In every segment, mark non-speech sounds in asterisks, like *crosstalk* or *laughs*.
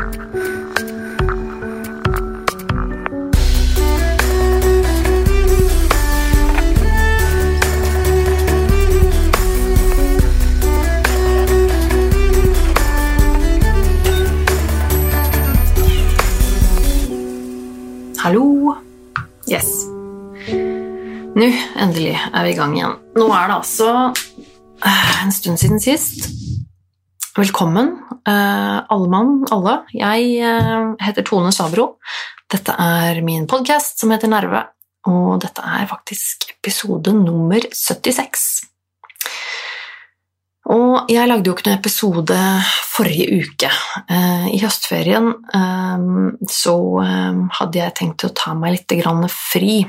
Hallo. Yes. Nå, endelig, er vi i gang igjen. Nå er det altså eh, en stund siden sist. Velkommen, eh, alle mann, alle. Jeg eh, heter Tone Sabro. Dette er min podkast som heter Nerve, og dette er faktisk episode nummer 76. Og jeg lagde jo ikke noen episode forrige uke. Eh, I høstferien så hadde jeg tenkt å ta meg litt fri.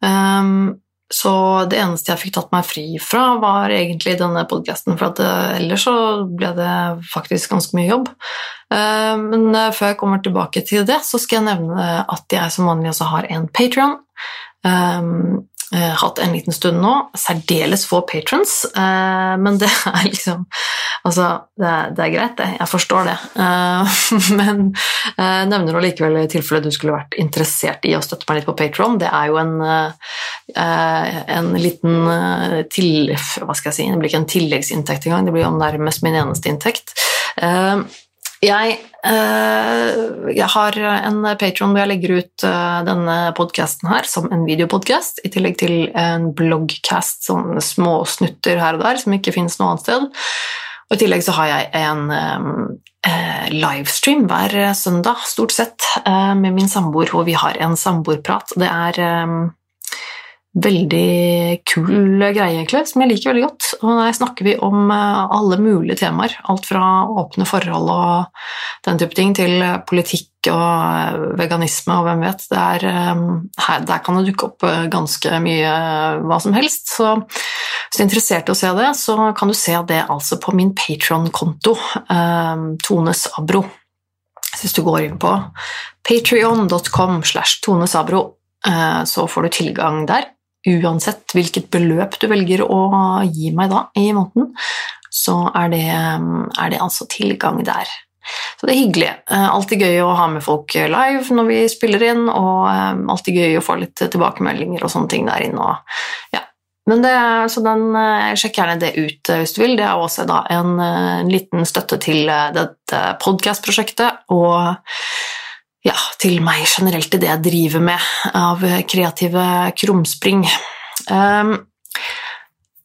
fri. Så det eneste jeg fikk tatt meg fri fra, var egentlig denne podkasten, for at ellers så ble det faktisk ganske mye jobb. Men før jeg kommer tilbake til det, så skal jeg nevne at jeg som vanlig også har en Patrion eh, hatt en liten stund nå. Særdeles få patrons, eh, men det *laughs* er liksom Altså, det, det, er greit, det. Jeg forstår det. Eh, *laughs* men eh, nevner du likevel i tilfelle du skulle vært interessert i å støtte meg litt på Patron. Det er jo en, eh, en liten eh, til... Hva skal jeg si? Det blir ikke en tilleggsinntekt engang, det blir jo nærmest min eneste inntekt. Jeg, eh, jeg, har en Patron hvor jeg legger ut eh, denne podkasten her som en videopodkast, i tillegg til en bloggcast, sånne små snutter her og der som ikke finnes noe annet sted. Og I tillegg så har jeg en eh, livestream hver søndag, stort sett, med min samboer, hvor vi har en samboerprat. Det er veldig kul greie, egentlig, som jeg liker veldig godt. Og der snakker vi om eh, alle mulige temaer. Alt fra åpne forhold og den type ting, til politikk og eh, veganisme og hvem vet. Der, eh, der kan det dukke opp ganske mye hva som helst. Så hvis du er interessert i å se det, så kan du se det altså på min Patron-konto, Tones Abro. hvis du går inn på patrion.com slash Tone Sabro, så får du tilgang der uansett hvilket beløp du velger å gi meg da i måneden, så er det, er det altså tilgang der. Så det er hyggelig. Eh, alltid gøy å ha med folk live når vi spiller inn, og eh, alltid gøy å få litt tilbakemeldinger og sånne ting der inne. Og, ja. Men det, så den, eh, Sjekk gjerne det ut hvis du vil. Det er også da en, en liten støtte til dette podkastprosjektet. Og ja, til meg generelt til det jeg driver med av kreative krumspring. Um,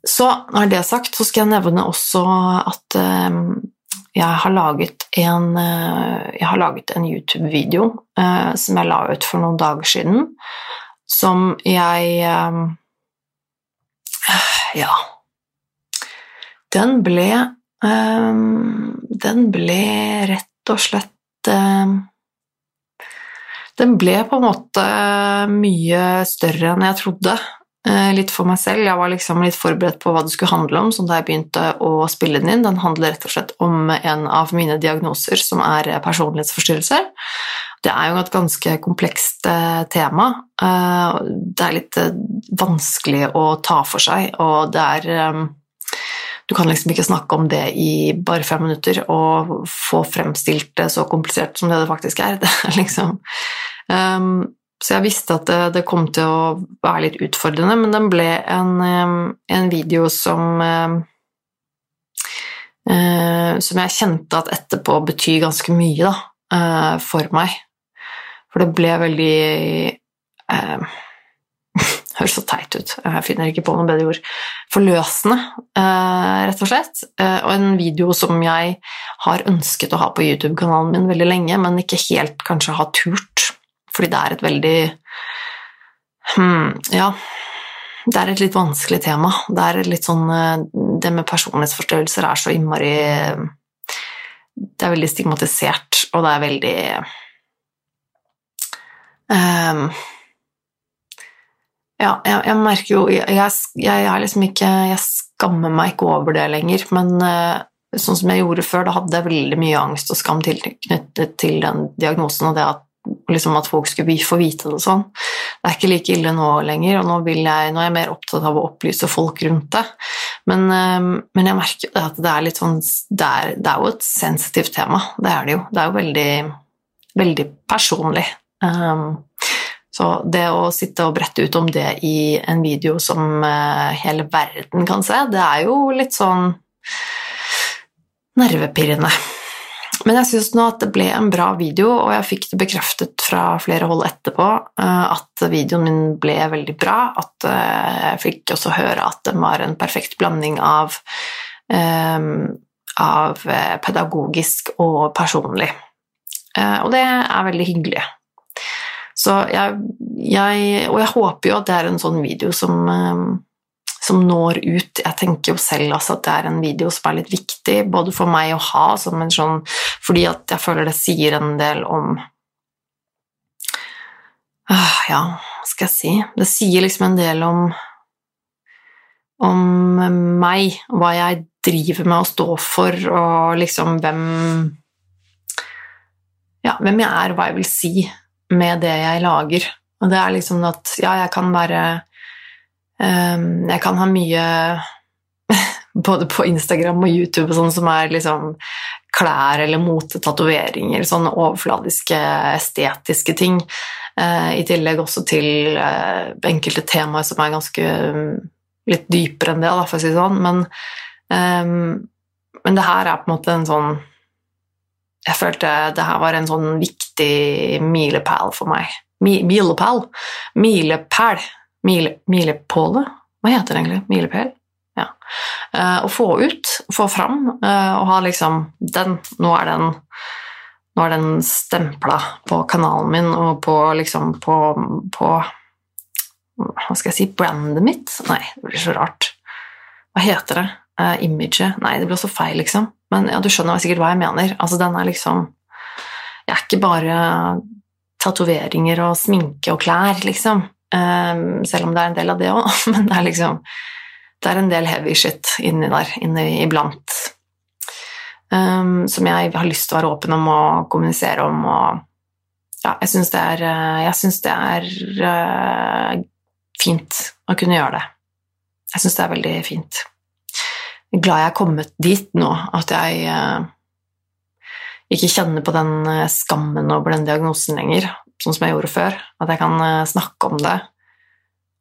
så når det er sagt, så skal jeg nevne også at um, jeg har laget en, uh, en YouTube-video uh, som jeg la ut for noen dager siden, som jeg um, Ja Den ble Den ble rett og slett den ble på en måte mye større enn jeg trodde. Eh, litt for meg selv. Jeg var liksom litt forberedt på hva det skulle handle om, så da jeg begynte å spille den inn. Den handler rett og slett om en av mine diagnoser, som er personlighetsforstyrrelser. Det er jo et ganske komplekst eh, tema. Eh, det er litt vanskelig å ta for seg, og det er du kan liksom ikke snakke om det i bare fem minutter og få fremstilt det så komplisert som det det faktisk er. *laughs* Det liksom, um, så jeg visste at det, det, kom til å være litt utfordrende, men den ble en, um, en video som um, uh, Som jeg kjente at etterpå betyr ganske mye da, uh, for meg. For det ble veldig uh, høres så teit ut, jeg finner ikke på noe bedre ord, forløsende, eh, rett og slett. Eh, og en video som jeg har ønsket å ha på YouTube-kanalen min veldig lenge, men ikke helt kanskje har turt, fordi det er et veldig hmm, Ja, det er et litt vanskelig tema. Det er litt sånn eh, Det med personlighetsforstyrrelser er så innmari Det er veldig stigmatisert, og det er veldig um, ja, jeg, jeg, merker jo jeg, jeg, er liksom ikke Jeg skammer meg ikke over det lenger, men uh, sånn som jeg gjorde før, da hadde jeg veldig mye angst og skam knyttet til den diagnosen og det at liksom at folk skulle få vite det sånn. Det er ikke like ille nå lenger, og nå, jeg, nå er jeg mer opptatt av å opplyse folk rundt det. Men, eh, men jeg merker at det er litt sånn det er, det er, jo et sensitivt tema, det er det jo. Det er jo veldig, veldig personlig. Um, så det å sitte og brette ut om det i en video som uh, hele verden kan se, det er jo litt sånn nervepirrende. Men jeg syns nå at det ble en bra video, og jeg fikk det bekreftet fra flere hold etterpå eh, at videoen min ble veldig bra. At eh, jeg fikk også høre at den var en perfekt blanding av, eh, av pedagogisk og personlig. Og det er veldig hyggelig. Så jeg, jeg, Og jeg håper jo at det er en sånn video som som når ut. Jeg tenker jo selv altså at det er en video som er litt viktig, både for meg å ha som en sånn Fordi at jeg føler det sier en del om uh, Ja, hva skal jeg si Det sier liksom en del om om meg, hva jeg driver med å stå for, og liksom hvem Ja, hvem jeg er, og hva jeg vil si med det jeg lager. Og det er liksom at ja, jeg kan være um, jeg kan ha mye *laughs* både på Instagram og YouTube og sånn som er liksom klær eller mote, tatoveringer, sånne overfladiske, estetiske ting. Uh, I tillegg også til uh, enkelte temaer som er ganske um, litt dypere enn det, for å si det sånn. Men, um, men det her er på en måte en sånn Jeg følte det her var en sånn viktig milepæl for meg. Mi, milepæl? Milepæl Mile, milepåle? Hva heter det egentlig? Milepæl? Ja. Uh, å få ut, få fram, uh, og ha liksom den Nå er den nå er den stempla på kanalen min og på liksom på, på Hva skal jeg si brandet mitt? Nei, det blir så rart. Hva heter det? Uh, imaget? Nei, det blir også feil, liksom. Men ja, du skjønner sikkert hva jeg mener. Altså, den er liksom Jeg er ikke bare tatoveringer og sminke og klær, liksom. Um, selv om det er en del av det òg, *laughs* men det er liksom Det er en del heavy shit inni der inni iblant um, som jeg har lyst til å være åpen om og kommunisere om og Ja, jeg syns det er, eh, jeg synes det er uh, fint å kunne gjøre det. Jeg syns det er veldig fint. Glad jeg er kommet dit nå, at jeg uh, ikke kjenner på den skammen over den diagnosen lenger sånn som jeg gjorde før. At jeg kan eh, snakke om det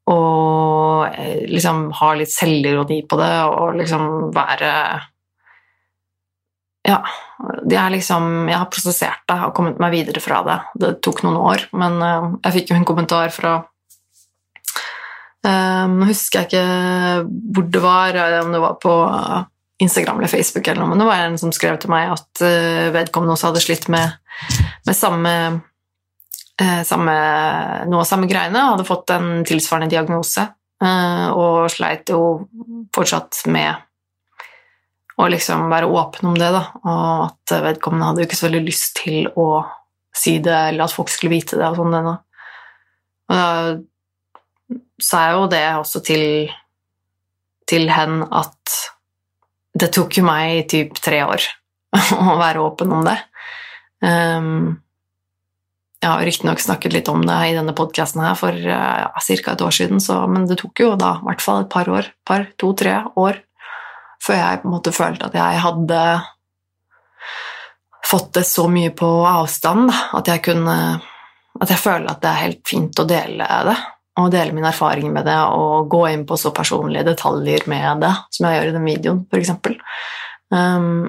og eh, liksom ha litt selvironi på det og liksom være Ja, det er liksom Jeg har prosessert det og kommet meg videre fra det. Det tok noen år, men eh, jeg fikk jo en kommentar fra Nå husker jeg ikke hvor det var, om det var på Instagram eller Facebook eller noe, men det var en som skrev til meg at vedkommende også hadde slitt med, med samme Eh, samme, noe av samme greiene, hadde fått en tilsvarende diagnose eh, og sleit jo fortsatt med å liksom være åpen om det, da, og at vedkommende hadde jo ikke så veldig lyst til å si det, eller at folk skulle vite det, og sånn. Og da sa jeg jo det også til, til hen at det tok jo meg typ tre år *laughs* å være åpen om det. Um, jeg har riktignok snakket litt om det i denne podkasten her for eh, ja, ca. et år siden, så, men det tok jo da i hvert fall et par år, par, to-tre år, før jeg på en måte følte at jeg hadde fått det så mye på avstand at jeg kunne At jeg føler at det er helt fint å dele det, og dele mine erfaringer med det, og gå inn på så personlige detaljer med det, som jeg gjør i den videoen, f.eks. Um,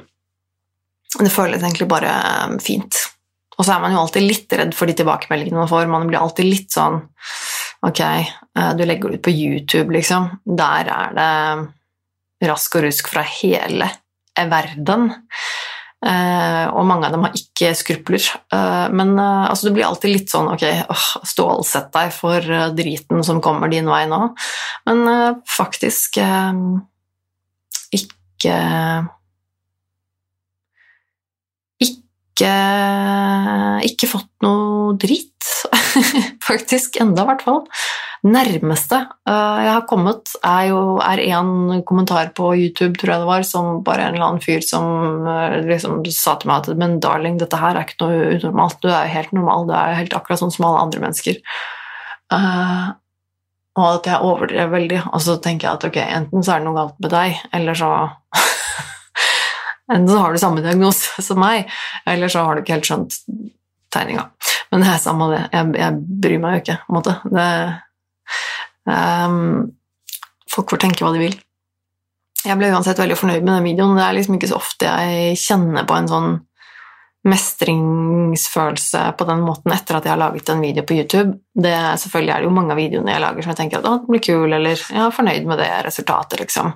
det føles egentlig bare fint. Og så er man jo alltid litt redd for de tilbakemeldingene man får. Man blir alltid litt sånn Ok, eh, du legger det ut på YouTube, liksom. Der er det rask og rusk fra hele verden. Uh, og mange av dem har ikke skrupler. Uh, men uh, altså, du blir alltid litt sånn ok, oh, stålsett deg for driten som kommer din vei nå. Men faktisk ikke ikke, ikke fått noe drit, *laughs* faktisk. Enda, i hvert fall. Nærmeste uh, jeg har kommet, er jo er en kommentar på YouTube, tror jeg det var, som bare en eller annen fyr som uh, liksom sa til meg at Men darling, dette her er ikke noe unormalt. Du er jo helt normal. Du er jo helt akkurat sånn som alle andre mennesker. Uh, og at jeg overdrev veldig. Og så tenker jeg at ok, enten så er det noe galt med deg, eller så *laughs* Enten så har du samme diagnose som meg, eller så har du ikke helt skjønt tegninga. Men det er samme det. Jeg, jeg bryr meg jo ikke, på en måte. Det, folk får tenke hva de vil. Jeg ble uansett veldig fornøyd med den videoen. Det er liksom ikke så ofte jeg kjenner på en sånn mestringsfølelse på den måten etter at jeg har laget en video på YouTube. Det, selvfølgelig er det jo mange av videoene jeg lager som jeg tenker at den blir kul, eller jeg er fornøyd med det resultatet, liksom.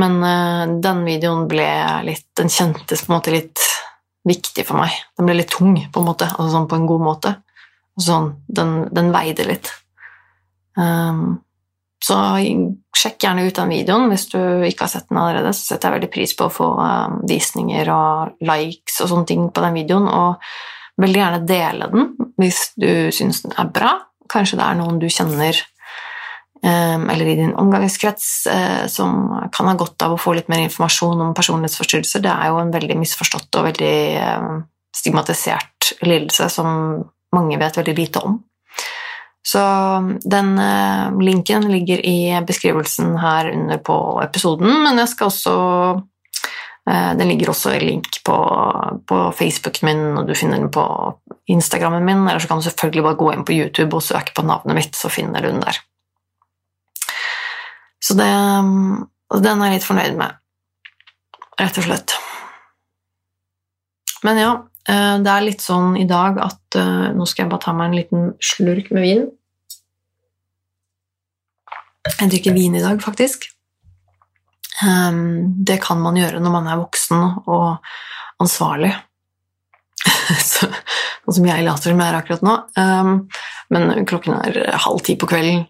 Men uh, den videoen ble litt Den kjentes på en måte litt viktig for meg. Den ble litt tung, på en måte, altså sånn på en god måte. Sånn, den, den veide litt. Um, så sjekk gjerne ut den videoen hvis du ikke har sett den allerede. Så setter jeg veldig pris på å få um, visninger og likes og sånne ting på den videoen. Og veldig gjerne dele den hvis du syns den er bra. Kanskje det er noen du kjenner um, eller i din omgangskrets uh, som kan ha godt av å få litt mer informasjon om personlighetsforstyrrelser. Det er jo en veldig misforstått og veldig stigmatisert lidelse som mange vet veldig lite om. Så den eh, linken ligger i beskrivelsen her under på episoden, men jeg skal også eh, Den ligger også i link på, på Facebooken min, og du finner den på Instagrammen min, eller så kan du selvfølgelig bare gå inn på YouTube og søke på navnet mitt, så finner du den der. Så det, den er jeg litt fornøyd med, rett og slett. Men ja, det er litt sånn i dag at uh, Nå skal jeg bare ta meg en liten slurk med vin. Jeg drikker vin i dag, faktisk. Um, det kan man gjøre når man er voksen og ansvarlig. *laughs* Sånn som jeg later som jeg er akkurat nå. Um, men klokken er halv ti på kvelden.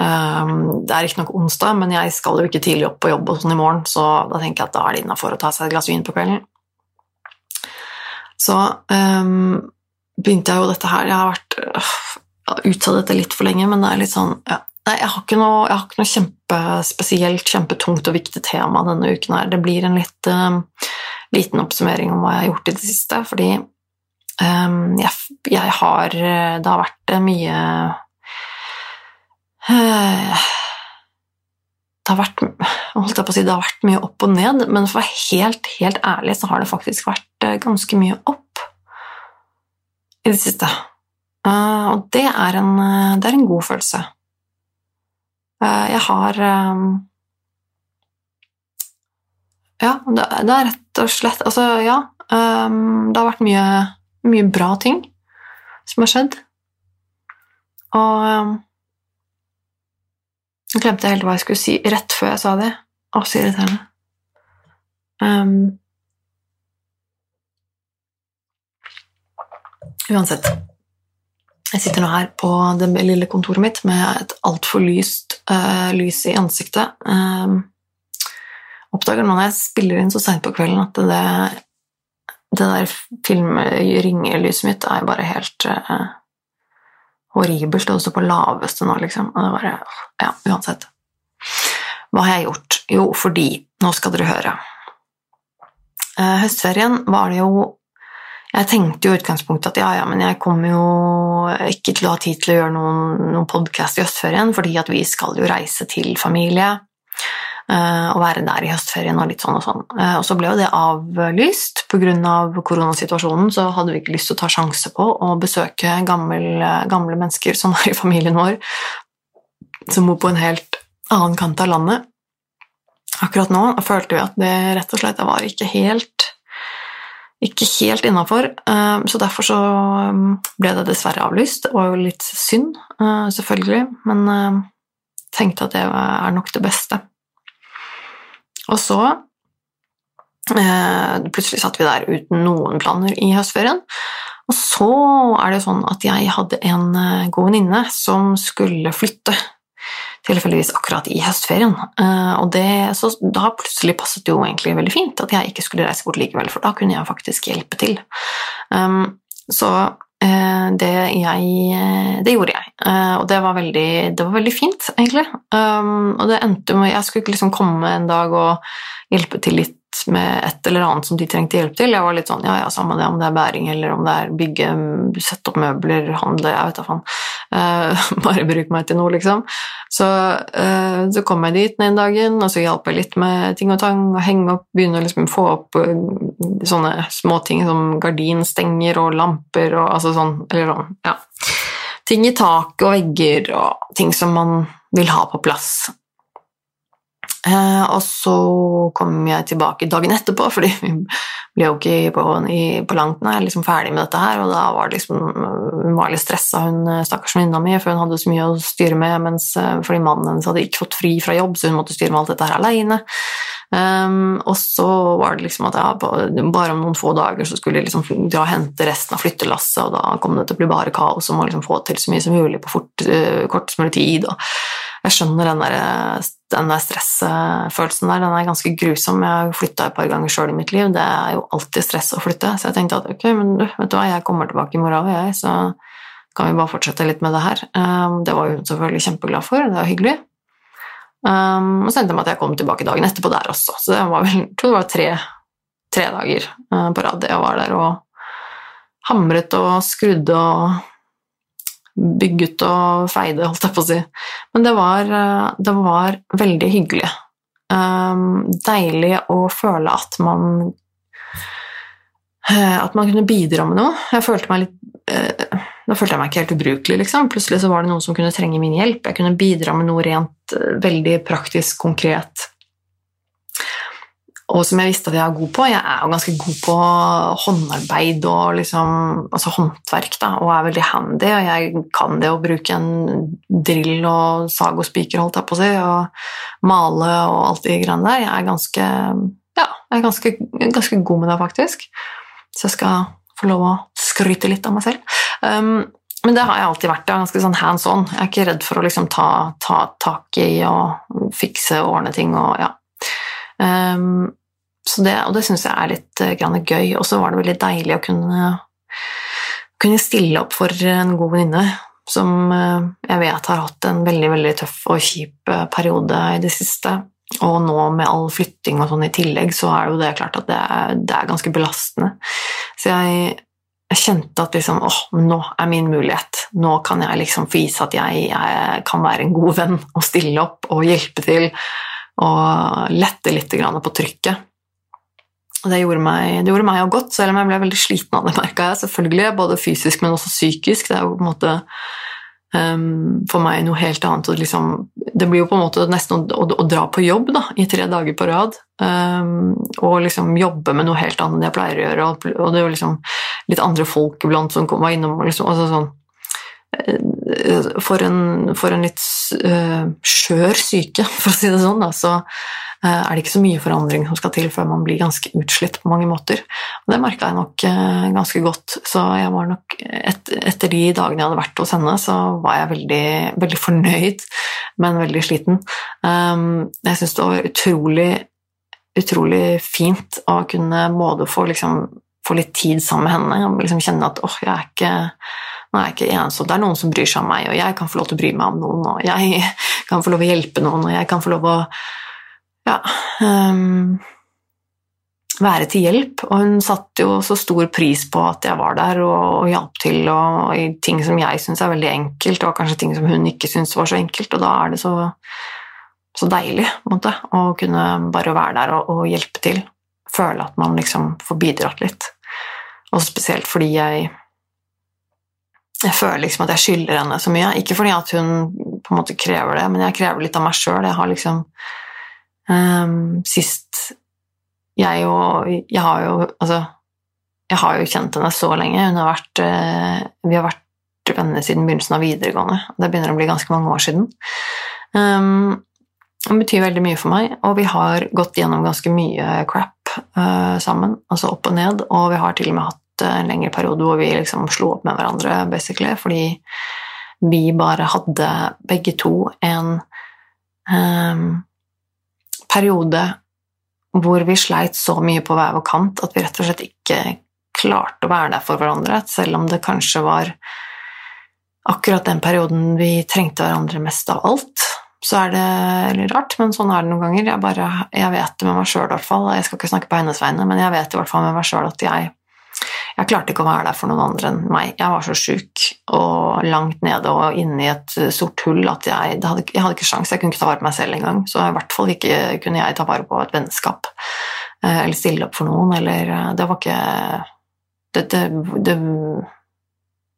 Um, det er ikke nok onsdag, men jeg skal jo ikke tidlig opp på jobb og sånn i morgen, så da tenker jeg at da er det innafor å ta seg et glass vin på kvelden. Så um, begynte jeg jo dette her Jeg har vært øh, utsatt dette litt for lenge, men det er litt sånn ja. Nei, jeg har ikke noe, har ikke noe kjempespesielt, kjempetungt og viktig tema denne uken her. Det blir en litt um, liten oppsummering om hva jeg har gjort i det siste, fordi um, jeg, jeg, har Det har vært mye uh, det har vært holdt jeg på å si, det har vært mye opp og ned, men for å være helt, helt ærlig så har det faktisk vært eh, ganske mye opp i det siste. Uh, og det er, en, eh, det er, en, god følelse. Jeg har Ja, det, er rett og slett Altså, ja. Det har vært mye, mye bra ting som har skjedd. Og jeg glemte helt hva jeg skulle si rett før jeg sa det. Å, så irriterende. Um, uansett. Jeg sitter nå her på det lille kontoret mitt med et altfor lyst uh, lys i ansiktet. Um, oppdager nå når jeg spiller inn så seint på kvelden, at det, det der filmringelyset mitt er bare helt uh, horribelt, og også på laveste nå, liksom. Og det bare Ja, uansett. Hva har jeg gjort? Jo, fordi Nå skal dere høre. Eh, høstferien var det jo Jeg tenkte jo i utgangspunktet at ja, ja, men jeg kommer jo ikke til å ha tid til å gjøre noen, noen podkast i høstferien, fordi at vi skal jo reise til familie eh, være der i høstferien og litt sånn og sånn. Eh, og så ble jo det avlyst pga. koronasituasjonen, så hadde vi ikke lyst til å ta sjanse på å besøke gamle, gamle mennesker som er i familien vår, som bor på en helt annen kant av landet. Akkurat nå følte vi at det rett og slett var ikke helt ikke helt innafor, eh, så derfor så ble det dessverre avlyst. Det var jo litt synd, selvfølgelig, men tenkte at det er nok det beste. Og så eh, Plutselig satt vi der uten noen planer i høstferien. Og så er det sånn at jeg hadde en eh, god venninne som skulle flytte. Tilfeldigvis akkurat i høstferien. Eh, og det, så da plutselig passet det jo egentlig veldig fint at jeg ikke skulle reise bort likevel, for da kunne jeg faktisk hjelpe til. Um, så det, jeg, det gjorde jeg. eh, og det var veldig, det var veldig fint, egentlig. Um, og det endte med Jeg skulle liksom komme en dag og hjelpe til litt med et eller annet som de trengte hjelp til. Jeg var litt sånn ja, ja, samme det om det er bæring eller om det er bygge, sette opp møbler, handle, jeg vet da faen. Uh, *laughs* bare bruk meg til noe, liksom. Så, uh, så kom jeg dit den dagen, og så hjalp jeg litt med ting og tang, og henge opp, begynne å liksom få opp sånne småting som gardinstenger og lamper og altså sånn, eller sånn, ja. Ting i tak og vegger og ting som man vil ha på plass. Eh, og så kom jeg tilbake dagen etterpå, fordi *laughs* vi ble jo ikke på, på langt nær liksom ferdig med dette her, og da var det liksom Hun var litt stressa, hun eh, stakkars venninna mi, for hun hadde så mye å styre med, mens, eh, fordi mannen hennes hadde ikke fått fri fra jobb, så hun måtte styre med alt dette her aleine. Um, og så var det liksom at ja, bare om noen få dager så skulle jeg liksom dra og hente resten av flyttelasset, og da kom det til å bli bare kaos og må liksom få til så mye som mulig på fort, uh, kortest mulig tid. og jeg skjønner den der, den der stressfølelsen der, den er ganske grusom. Jeg har flytta et par ganger sjøl i mitt liv, det er jo alltid stress å flytte, så jeg tenkte at ok, men vet du hva, jeg kommer tilbake i morgen, jeg, så kan vi bare fortsette litt med det her. Um, det var hun selvfølgelig kjempeglad for, det var hyggelig. Um, og så endte det med at jeg kom tilbake dagen etterpå der også, så det var vel, jeg tror det var tre, tre dager uh, på rad jeg var der og hamret og skrudde og bygget og feide, holdt jeg på å si. Men det var, eh, det var veldig hyggelig. Um, deilig å føle at man eh, At man kunne bidra med noe. Jeg følte meg litt uh, Da følte jeg meg ikke helt ubrukelig, liksom. Plutselig så var det noen som kunne trenge min hjelp. Jeg kunne bidra med noe rent veldig praktisk, konkret og som jeg visste at jeg er god på. Jeg er jo ganske god på håndarbeid og liksom, altså håndverk, da, og er veldig handy. Og jeg kan det å bruke en drill og sag og spiker, holdt jeg på å si, og male og alt de greiene der. Jeg er ganske, ja, jeg er ganske, ganske god med det, faktisk. Så jeg skal få lov å skryte litt av meg selv. Um, men det har jeg alltid vært. Jeg er ganske sånn hands on. Jeg er ikke redd for å liksom ta, ta tak i og fikse og ordne ting og ja. Um, det, og det syns jeg er litt uh, gøy. Og så var det veldig deilig å kunne, kunne stille opp for en god venninne som uh, jeg vet har hatt en veldig, veldig tøff og kjip uh, periode i det siste. Og nå med all flytting og sånn i tillegg, så er det jo det klart at det er, det er ganske belastende. Så jeg, jeg kjente at liksom, åh, nå er min mulighet. Nå kan jeg liksom vise at jeg, jeg, kan være en god venn og stille opp og hjelpe til og lette litt på trykket. Det gjorde, meg, det gjorde meg jo godt, selv om jeg ble veldig sliten av det, merka jeg selvfølgelig. Både fysisk, men også psykisk. Det er jo på en måte um, for meg noe helt annet. Liksom, det blir jo på en måte nesten å, å, å, dra på jobb da, i tre dager på rad. Um, og liksom jobbe med noe helt annet enn jeg pleier å gjøre. Og, og det jo liksom litt andre folk iblant som kommer innom. Liksom, altså sånn, eh, for en, for en litt uh, skjør syke, *laughs* for å si det sånn, da, så Eh, er det ikke så mye forandring som skal til før man blir ganske utslitt på mange måter. Og det merka jeg nok eh, ganske godt. Så jeg var nok et, etter de dagene jeg hadde vært hos henne, så var jeg veldig, veldig fornøyd, men veldig sliten. Ehm, jeg syns det var utrolig, utrolig fint å kunne både få, liksom, få litt tid sammen med henne og liksom kjenne at åh, jeg er ikke nå er jeg ikke ensom, det er noen som bryr seg om meg, og jeg kan få lov til å bry meg om noen, og jeg *laughs* kan få lov til å hjelpe noen, og jeg kan få lov til å ja, um, være til hjelp. Og hun satte jo så stor pris på at jeg var der og, og hjalp til og, i ting som jeg syns er veldig enkelt, og kanskje ting som hun ikke syns var så enkelt, og da er det så, så deilig måte, å kunne bare være der og, og, hjelpe til. Føle at man liksom får bidratt litt. Og spesielt fordi jeg jeg føler liksom at jeg skylder henne så mye. Ikke fordi at hun på en måte krever det, men jeg krever litt av meg sjøl. Jeg har liksom Um, sist jeg jo Jeg har jo Altså, jeg har jo kjent henne så lenge. Har vært uh, Vi har vært venner siden begynnelsen av videregående. Det begynner å bli ganske mange år siden. Um, hun betyr veldig mye for meg, og vi har gått gjennom ganske mye crap uh, sammen, altså opp og ned, og vi har til og med hatt en lengre periode hvor vi liksom slo opp med hverandre, basically, fordi vi bare hadde begge to en um, periode hvor vi sleit så mye på hver vår kant at vi rett og slett ikke klarte å være der for hverandre, selv om det kanskje var akkurat den perioden vi trengte hverandre mest av alt, så er det litt rart, men sånn er det noen ganger. Jeg, bare, jeg vet det med meg sjøl, i hvert fall. Jeg skal ikke snakke på hennes vegne, men jeg vet i hvert fall med meg sjøl at jeg, jeg klarte ikke å være der for noen andre enn meg. Jeg var så sjuk og langt nede og inne i et sort hull at jeg, hadde, jeg hadde ikke sjans. Jeg kunne ikke ta vare på meg selv engang. Så i hvert fall ikke kunne jeg ta vare på et vennskap eh, eller stille opp for noen. Eller eh, Det var ikke Det, det, det,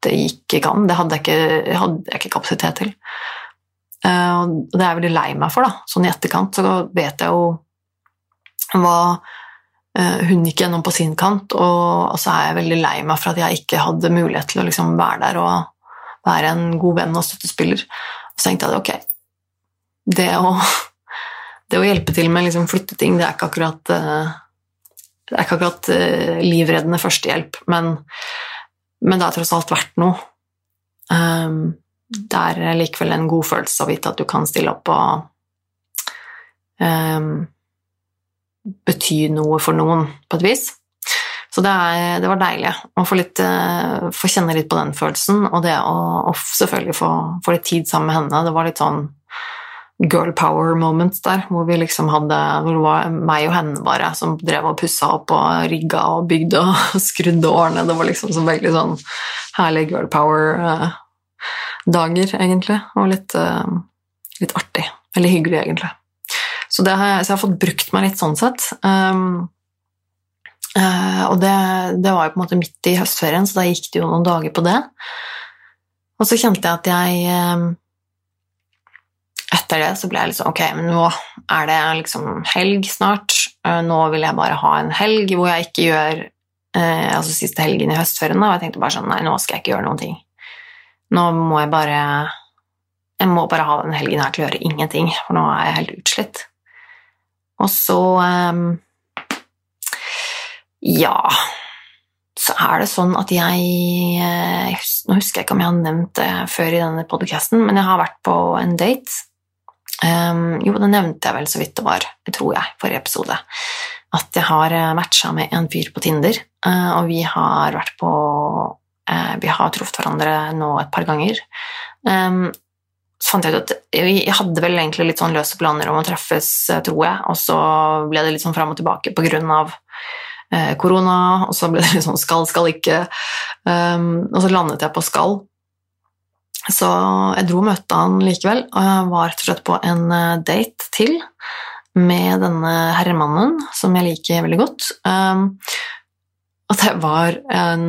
det gikk ikke an. Det hadde jeg ikke, jeg ikke kapasitet til. Eh, og det er jeg veldig lei meg for, da. Sånn i etterkant så vet jeg jo hva eh, hun gikk gjennom på sin kant, og så er jeg veldig lei meg for at jeg ikke hadde mulighet til å liksom være der og være en god venn og støttespiller. Så tenkte jeg at ok, det å, *laughs* det å hjelpe til med liksom flytteting, det er ikke akkurat eh, det er ikke akkurat livreddende førstehjelp, men, men det har tross alt vært noe. Um, det er likevel en god følelse å vite at du kan stille opp og um, bety noe for noen, på et vis. Så det, er, det var deilig å få, litt, uh, få, kjenne litt på den følelsen, og det å, å selvfølgelig få, få, litt tid sammen med henne. Det var litt sånn girl power moments der, hvor vi liksom hadde Hvor det var meg og henne bare som drev og pussa opp og rigga og bygde og *laughs* skrudde årene. Det var liksom så veldig sånn herlig girl power. Uh, dager, egentlig, og litt, uh, litt artig. Eller hyggelig, egentlig. Så, har jeg, så jeg har fått brukt meg litt sånn sett. Um, uh, og det, det, var jo på en måte midt i høstferien, så da gikk det jo noen dager på det. Og så kjente jeg at jeg um, Etter det så ble jeg liksom Ok, men nå er det liksom helg snart. Uh, nå vil jeg bare ha en helg hvor jeg ikke gjør Altså siste helgen i høstferien, da, og jeg tenkte bare sånn Nei, nå skal jeg ikke gjøre noen ting. Nå må jeg bare Jeg må bare ha den helgen her til å gjøre ingenting, for nå er jeg helt utslitt. Og så um, Ja Så er det sånn at jeg eh, Nå husker jeg ikke om jeg har nevnt det før i denne podkasten, men jeg har vært på en date. Um, jo, det nevnte jeg vel så vidt det var, tror jeg, forrige episode. At jeg har eh, matcha med en fyr på Tinder, uh, og vi har vært på Eh, vi har truffet hverandre nå et par ganger. Fant jeg ut at vi hadde vel egentlig litt sånn løse planer om å treffes, eh, tror jeg, og så ble det litt sånn fram og tilbake på grunn av eh, korona, og så ble det *laughs* litt sånn skal, skal ikke, og så landet jeg på skal. Så jeg dro og møtte han likevel, og jeg var rett og slett på en date til med denne herremannen, som jeg liker veldig godt. Og det var en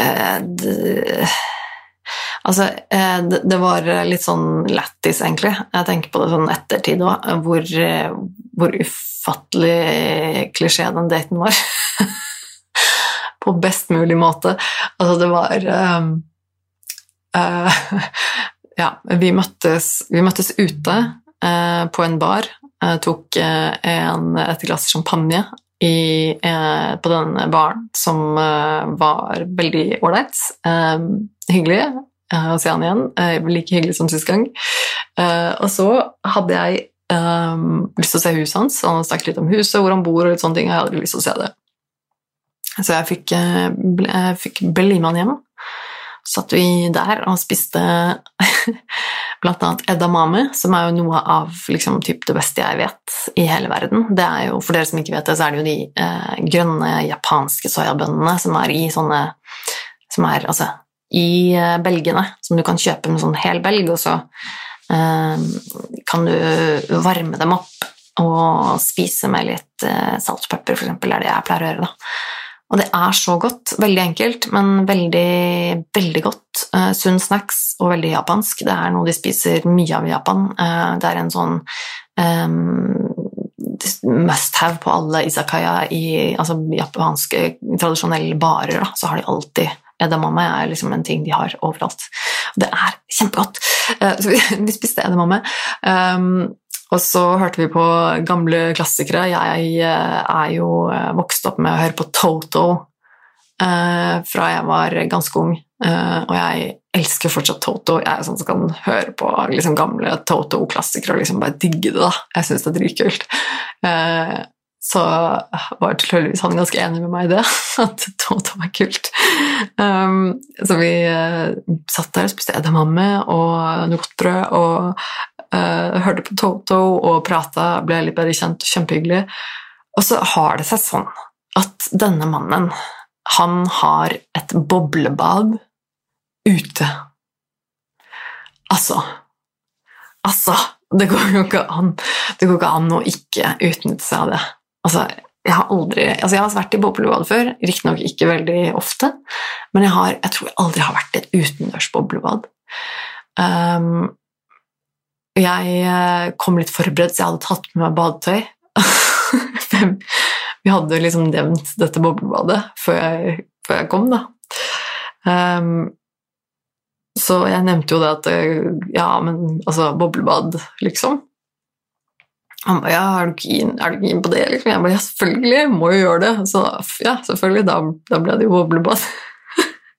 Eh, altså, eh, det, var litt sånn lættis, egentlig. Jeg tenker på det sånn ettertid òg, hvor, hvor ufattelig klisjé den daten var. *laughs* på best mulig måte. Altså, det var um, uh, *laughs* Ja, vi møttes, vi møttes ute uh, på en bar. Uh, tok en, et glass champagne i, eh, på den baren som eh, var veldig ålreit. Eh, hyggelig eh, å se han igjen. Eh, like hyggelig som sist gang. Eh, og så hadde jeg lyst til å se huset hans. Han snakket litt om huset, hvor han bor og litt sånne ting. Jeg hadde lyst til å se det. Så jeg fikk, jeg fikk bli med han hjem. Satt vi der og spiste *laughs* blant annet edamame, som er jo noe av liksom, det beste jeg vet i hele verden. Det er jo, For dere som ikke vet det, så er det jo de eh, grønne japanske soyabønnene som er i sånne Som er altså i eh, belgene, som du kan kjøpe med sånn hel belg, og så eh, kan du varme dem opp og spise med litt eh, salt og pepper, f.eks. er det jeg pleier å gjøre. da. Og det er så godt. Veldig enkelt, men veldig, veldig godt. Uh, sunn snacks og veldig japansk. Det er noe de spiser mye av i Japan. Uh, det er en sånn um, must have på alle izakaya i altså, japanske tradisjonelle barer. Da, så har de alltid Edamame er liksom en ting de har overalt. Det er kjempegodt. Uh, så vi, *laughs* spiste edamame. Um, og så hørte vi på gamle klassikere. Jeg eh, er jo eh, vokst opp med å høre på Toto eh, fra jeg var ganske ung, og jeg elsker fortsatt Toto. Jeg er sånn som kan høre på liksom, gamle Toto-klassikere og liksom bare digge det. da. Jeg syns det er dritkult. Så var tilfeldigvis han ganske enig med meg i det. *laughs* At Toto var kult. Um, så vi uh, satt der og spiste edamame og noe godt brød og uh, hørte på Toto og prata, ble litt bedre kjent, kjempehyggelig. Og så har det seg sånn at denne mannen, han har et boblebad ute. Altså Altså, det går jo ikke an, det går ikke an å ikke utnytte seg av det. Altså, jeg har aldri altså jeg har vært i boblebad før, riktignok ikke veldig ofte, men jeg, har, jeg tror jeg aldri har vært i et utendørs boblebad. Um, jeg eh, kom litt forberedt, så jeg hadde tatt med meg badetøy. *laughs* Vi hadde liksom nevnt dette boblebadet før jeg, før jeg kom, da. Um, så jeg nevnte jo det at Ja, men altså, boblebad, liksom. Han ba ja, er du keen, er du keen på det? Liksom? Jeg ba ja, selvfølgelig, må jo gjøre det. Så ja, selvfølgelig, da, da ble det jo boblebad.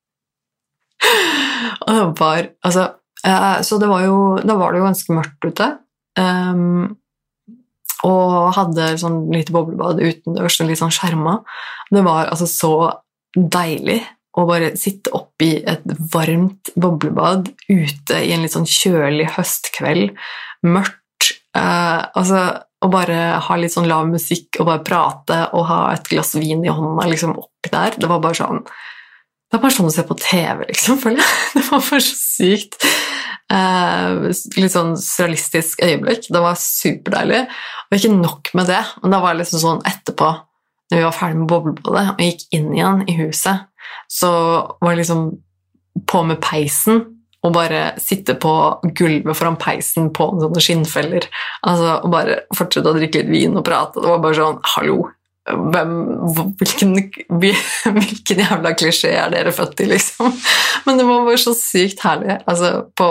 *laughs* og det var Altså, eh, så det var jo Da var det jo ganske mørkt ute. Um, og hadde sånn lite boblebad utendørs, litt sånn skjerma. Det var altså så deilig å bare sitte oppi et varmt boblebad ute i en litt sånn kjølig høstkveld, mørkt, eh, altså å bare ha litt sånn lav musikk og bare prate og ha et glass vin i hånda liksom oppi der, det var bare sånn Det er bare sånn å se på TV, liksom, *laughs* føler jeg. Det var bare så sykt. Eh, litt sånn surrealistisk øyeblikk. Det var superdeilig. Og ikke nok med det, men da var det liksom sånn etterpå, når vi var ferdig med boblebadet og gikk inn igjen i huset så var det liksom på med peisen og bare sitte på gulvet foran peisen på en sånne skinnfeller. Altså, og bare fortsette å drikke litt vin og prate. Det var bare sånn Hallo, hvem, hvilken, *laughs* hvilken jævla klisjé er dere født i, liksom? *laughs* Men det var bare så sykt herlig. Altså, på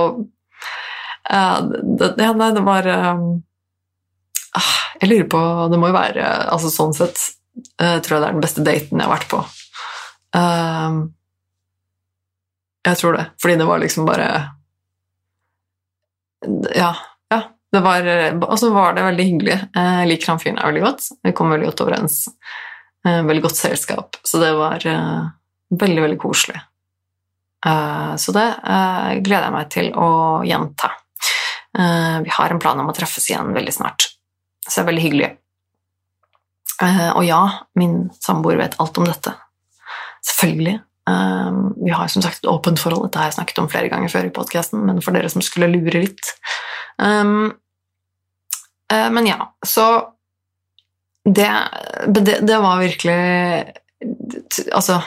uh, det, Ja, nei, det var uh, Jeg lurer på Det må jo være altså Sånn sett uh, tror jeg det er den beste daten jeg har vært på. Um, jeg tror det, fordi det var liksom bare Ja. ja det var, og så var det veldig hyggelig. Jeg liker han fyren veldig godt. Vi kom veldig godt overens. Eh, veldig godt selskap. Så det var uh, veldig, veldig koselig. Så det gleder jeg meg til å gjenta. vi har en plan om å treffes igjen veldig snart, så det er veldig hyggelig. og ja, min samboer vet alt om dette, Selvfølgelig. Um, vi har som sagt et åpent forhold, dette har jeg snakket om flere ganger før i podkasten, men for dere som skulle lure litt um, uh, Men ja, så det, det, det, var virkelig Altså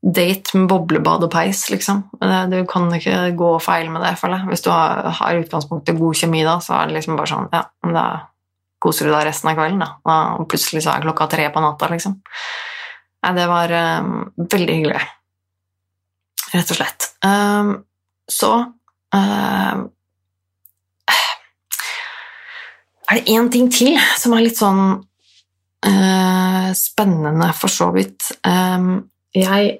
Date med boblebad og peis, liksom. Du kan ikke gå feil med det, føler jeg. Hvis du har, har utgangspunktet god kjemi, da, så er det liksom bare sånn Ja, da koser du deg resten av kvelden, da. Og plutselig så er klokka tre på natta, liksom. Nei, det var um, veldig hyggelig. Rett og slett. Um, så um, Er det én ting til som er litt sånn uh, spennende, for så vidt? jeg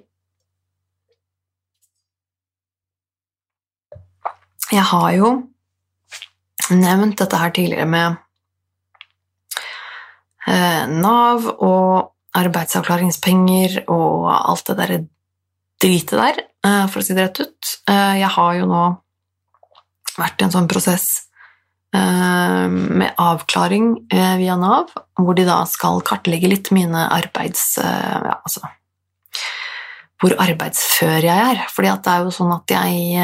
Jeg har jo nevnt dette her tidligere med uh, Nav og arbeidsavklaringspenger og alt det derre dritet der, eh, for å si det rett ut. Eh, jeg har jo nå vært i en sånn prosess eh, med avklaring via Nav, hvor de da skal kartlegge litt mine arbeids... Ja, altså hvor arbeidsfør jeg er. Fordi det er jo sånn at jeg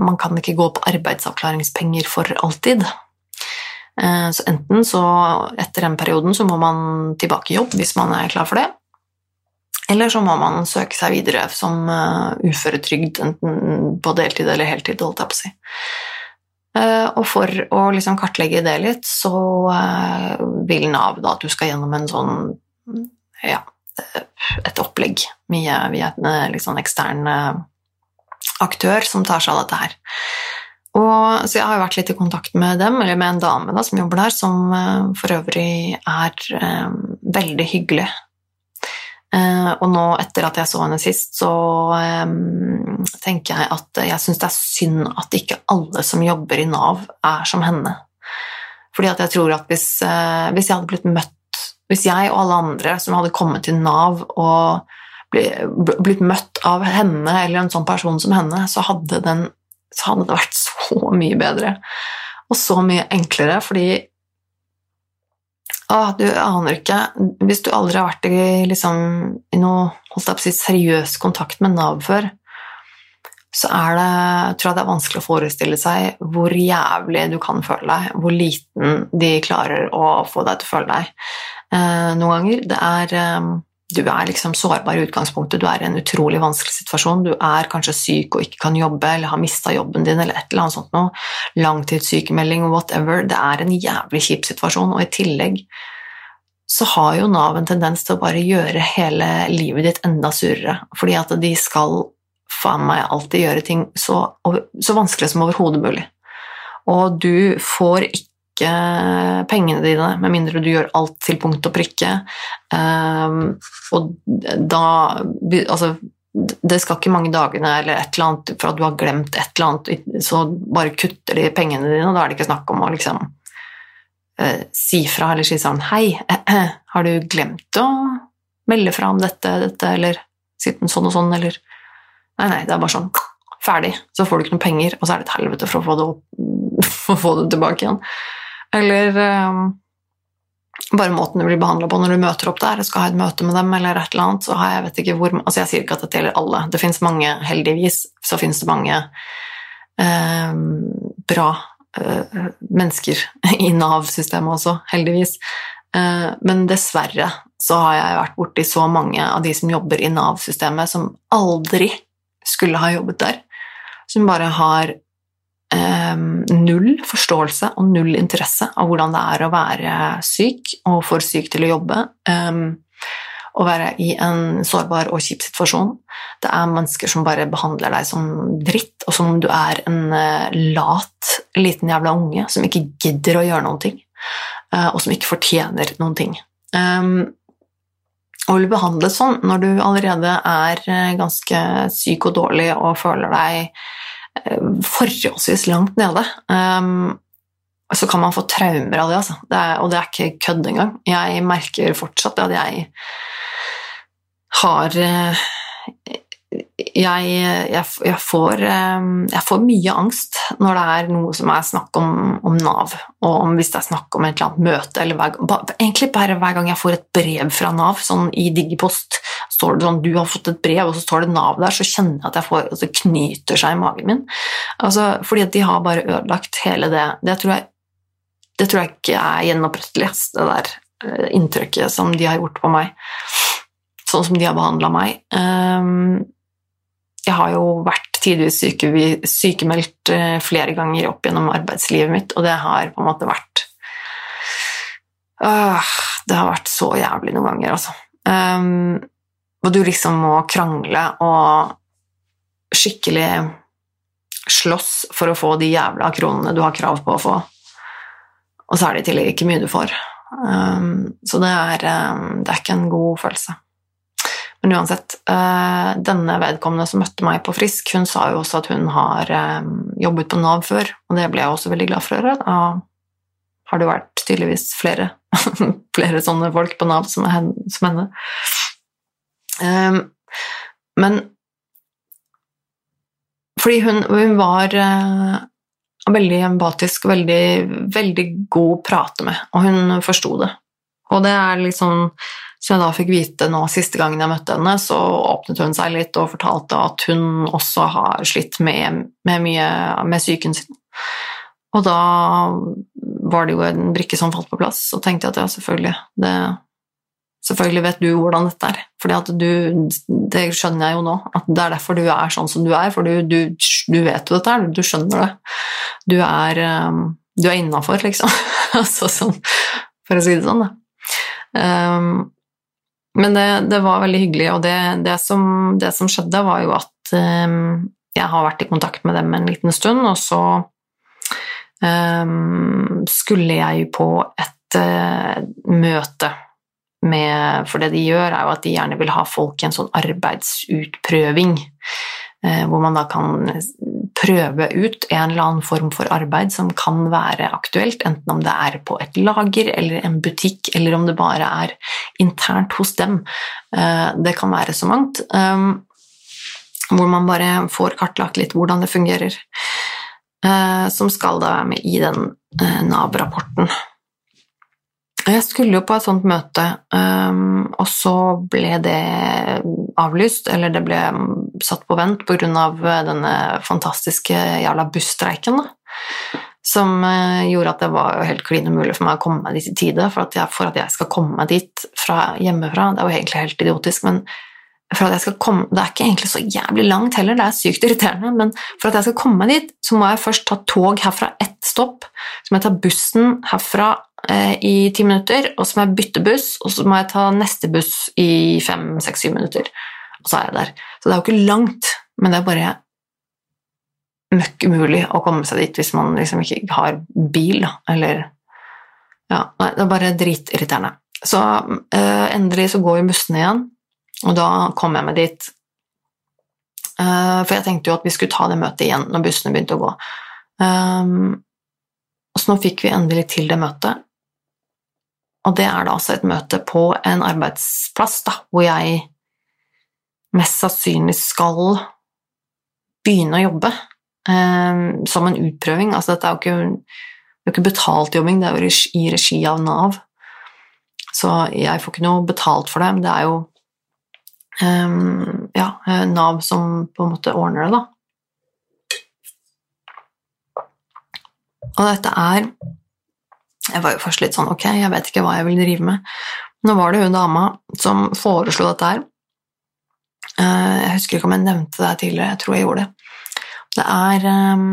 Man kan ikke gå på arbeidsavklaringspenger for alltid. Eh, så enten så, etter den perioden, så må man tilbake i jobb hvis man er klar for det. Eller så må man søke seg videre som uh, uføretrygd, enten på deltid eller heltid, holdt jeg på å si. Uh, og for å liksom kartlegge det litt, så vil Nav da at du skal gjennom en sånn ja, et opplegg via, via en litt sånn ekstern aktør som tar seg av dette her. Og, så jeg har jo vært litt i kontakt med dem, eller med en dame da, som jobber der, som uh, for øvrig er uh, veldig hyggelig. Uh, og nå, etter at jeg så henne sist, så um, tenker jeg at jeg syns det er synd at ikke alle som jobber i Nav, er som henne. Fordi at jeg tror at hvis, hvis jeg hadde blitt møtt Hvis jeg og alle andre som hadde kommet til Nav og blitt møtt av henne eller en sånn person som henne, så hadde, den, så hadde det vært *laughs* så mye bedre og så mye enklere, fordi å, du aner ikke Hvis du aldri har vært i, liksom, i noe si, seriøs kontakt med Nav før, så er det, tror jeg det er vanskelig å forestille seg hvor jævlig du kan føle deg, hvor liten de klarer å få deg til å føle deg. Eh, noen ganger det er eh, Du er liksom sårbar i utgangspunktet, du er i en utrolig vanskelig situasjon. Du er kanskje syk og ikke kan jobbe eller har mista jobben din eller et eller annet sånt noe. Langtidssykemelding, whatever. Det er en jævlig kjip situasjon, og i tillegg så har jo Nav en tendens til å bare gjøre hele livet ditt enda surere, fordi at de skal faen meg alltid gjøre ting så, så vanskelig som overhodet mulig. Og du får ikke pengene dine med mindre du gjør alt til punkt og prikke. Um, og da Altså, det skal ikke mange dagene eller et eller annet for at du har glemt et eller annet, så bare kutter de pengene dine, og da er det ikke snakk om å liksom uh, si fra eller si sånn Hei, *clears throat* har du glemt å melde fra om dette, dette, eller sånn og sånn, eller Nei, nei, det er bare sånn ferdig. Så får du ikke noe penger, og så er det et helvete for å få det, opp, *laughs* for å få det tilbake igjen. Eller um, bare måten du blir behandla på når du møter opp der og skal ha et møte med dem, eller et eller annet, så har jeg vet ikke hvor Altså, jeg sier ikke at dette gjelder alle. Det fins mange, heldigvis, så fins det mange um, bra uh, mennesker i Nav-systemet også, heldigvis. Uh, men dessverre så har jeg vært borti så mange av de som jobber i Nav-systemet, som aldri skulle ha jobbet der, som bare har null forståelse og null interesse av hvordan det er å være syk og for syk til å jobbe. Eh, å være i en sårbar og kjip situasjon. Det er mennesker som bare behandler deg som dritt, og som om du er en uh, lat liten jævla unge som ikke gidder å gjøre noen ting, uh, og som ikke fortjener noen ting. Um, å bli behandlet sånn når du allerede er eh, ganske syk og dårlig og føler deg eh, forholdsvis langt nede, um, så kan man få traumer av det, altså. Det er, og det er ikke kødd engang. Jeg merker fortsatt at jeg har eh, jeg, jeg, jeg, får, ehm, jeg, får, mye angst når det er noe som er snakk om, om Nav, og om hvis det er snakk om et eller annet møte eller hver, Egentlig bare hver gang jeg får et brev fra Nav, sånn i Digipost, står det sånn 'du har fått et brev', og så står det Nav der, så kjenner jeg at jeg får, altså, knyter seg i magen min. Altså, fordi at de har bare ødelagt hele det. Det tror jeg, det tror jeg ikke er gjenopprettelig, det der eh, inntrykket som de har gjort på meg. Sånn som de har behandla meg. Um, jeg har jo vært tidvis syke, sykemeldt eh, flere ganger opp gjennom arbeidslivet mitt, og det har på en måte vært øh, Det har vært så jævlig noen ganger, altså. Um, og du liksom må krangle og skikkelig slåss for å få de jævla kronene du har krav på å få. Og så er det i tillegg ikke mye du får. Um, så det er, um, det er ikke en god følelse. Men uansett, eh, denne vedkommende som møtte meg på Frisk, hun sa jo også at hun har eh, jobbet på Nav før, og det ble jeg også veldig glad for å høre. Da har det vært tydeligvis flere, *laughs* flere sånne folk på Nav som, som henne. Ehm, men fordi hun, hun var uh, veldig empatisk veldig, veldig god å prate med, og hun forsto det. Og det er liksom som jeg da fikk vite nå siste gangen jeg møtte henne, så åpnet hun seg litt og fortalte at hun også har slitt med, med mye med psyken sin. Og da var det jo en brikke som falt på plass, og tenkte jeg at ja, selvfølgelig det, Selvfølgelig vet du hvordan dette er, for det skjønner jeg jo nå. At det er derfor du er sånn som du er, for du, du, du vet jo dette her, du skjønner det. Du er, um, du er innafor, liksom. *laughs* altså sånn, for å si det sånn, da. Um, men det, det, var veldig hyggelig, og det, det, som, det, som, skjedde, var jo at um, jeg har vært i kontakt med dem en liten stund, og så um, skulle jeg på et uh, møte med For det de gjør, er jo at de gjerne vil ha folk i en sånn arbeidsutprøving. Eh, hvor man da kan prøve ut en eller annen form for arbeid som kan være aktuelt, enten om det er på et lager eller en butikk, eller om det bare er internt hos dem. Eh, det kan være så mangt. Um, hvor man bare får kartlagt litt hvordan det fungerer. Eh, som skal da være med i den Nav-rapporten. Jeg skulle jo på et sånt møte, um, og så ble det avlyst, eller det ble satt på vent pga. Eh, denne fantastiske jævla busstreiken. Som uh, gjorde at det var helt klin umulig for meg å komme meg dit i tide. For at, jeg, for at jeg skal komme meg dit fra hjemmefra Det er jo egentlig helt idiotisk, men for at jeg skal komme Det er ikke egentlig så jævlig langt heller, det er sykt irriterende, men for at jeg skal komme meg dit, så må jeg først ta tog herfra ett stopp. Så må jeg ta bussen herfra eh, i ti minutter, og så må jeg bytte buss, og så må jeg ta neste buss i fem, seks, syv minutter. Og så er jeg der. Så det er jo ikke langt, men det er bare møkk umulig å komme seg dit hvis man liksom ikke har bil, eller Ja, nei, det er bare dritirriterende. Så uh, endelig så går jo bussene igjen, og da kom jeg meg dit. Uh, for jeg tenkte jo at vi skulle ta det møtet igjen når bussene begynte å gå. Um, så nå fikk vi endelig til det møtet. Og det er da altså et møte på en arbeidsplass da, hvor jeg mest sannsynlig skal begynne å jobbe um, som en utprøving. Altså dette er jo ikke, det er ikke betalt jobbing, det er jo i regi av Nav. Så jeg får ikke noe betalt for det, men det er jo um, ja, Nav som på en måte ordner det, da. Og dette er Jeg var jo først litt sånn ok, jeg vet ikke hva jeg vil drive med. Nå var det hun dama som foreslo dette her. Eh, jeg husker ikke om jeg nevnte det tidligere, jeg tror jeg gjorde det. Det er um,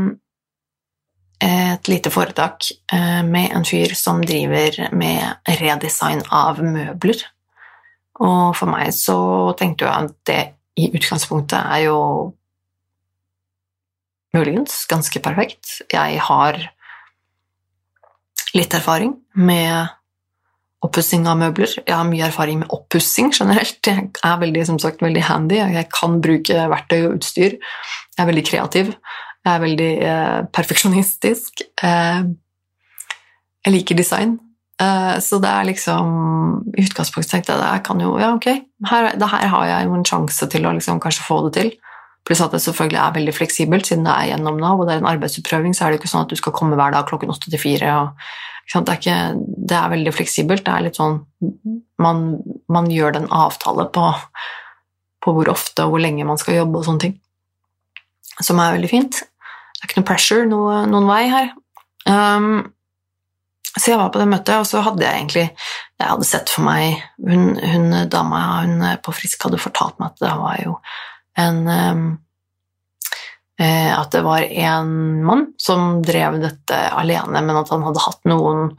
et lite foretak uh, med en fyr som driver med redesign av møbler. Og for meg så tenkte jeg at det i utgangspunktet er jo muligens ganske perfekt. Jeg har litt erfaring med oppussing av møbler. Jeg har mye erfaring med oppussing generelt. Jeg er veldig, som sagt, veldig handy. Jeg kan bruke verktøy og utstyr. Jeg er veldig kreativ. Jeg er veldig eh, perfeksjonistisk. Eh, jeg liker design. Eh, så det er liksom I utgangspunktet tenkte jeg det kan jo Ja, ok, her, her har jeg jo en sjanse til å liksom kanskje få det til. Pluss at det selvfølgelig er veldig fleksibelt, siden det er gjennom Nav, og det er en arbeidsutprøving, så er det ikke sånn at du skal komme hver dag klokken åtte til fire. Det, er veldig fleksibelt. Det er litt sånn Man, man gjør en avtale på, på, hvor ofte og hvor lenge man skal jobbe og sånne ting, som er veldig fint. Det er ikke noe pressure noe, noen vei her. Um, så jeg var på det møtet, og så hadde jeg egentlig Jeg hadde sett for meg Hun, hun dama hun på Frisk hadde fortalt meg at det var jo en eh, At det var en mann som drev dette alene, men at han hadde hatt noen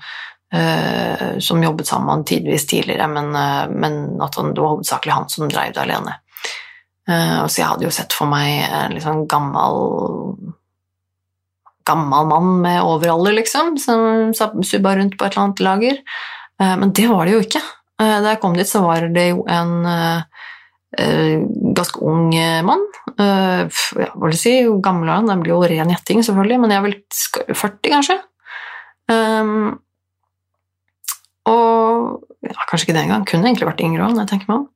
eh, som jobbet sammen tidvis tidligere, men, eh, men at han, det var hovedsakelig han som drev det alene. så jeg hadde jo sett for meg en liksom gammel gammel mann med overalder, liksom, som subba rundt på et eller annet lager. Men det var det jo ikke. Da jeg kom dit, så var det jo en ganske ung eh, mann. Uh, ja, hva vil jeg si, gammel er han? den blir jo ren gjetting, selvfølgelig, men jeg er vel 40, kanskje. Um, og ja, kanskje ikke det engang. Kunne egentlig vært yngre òg, når jeg tenker meg om.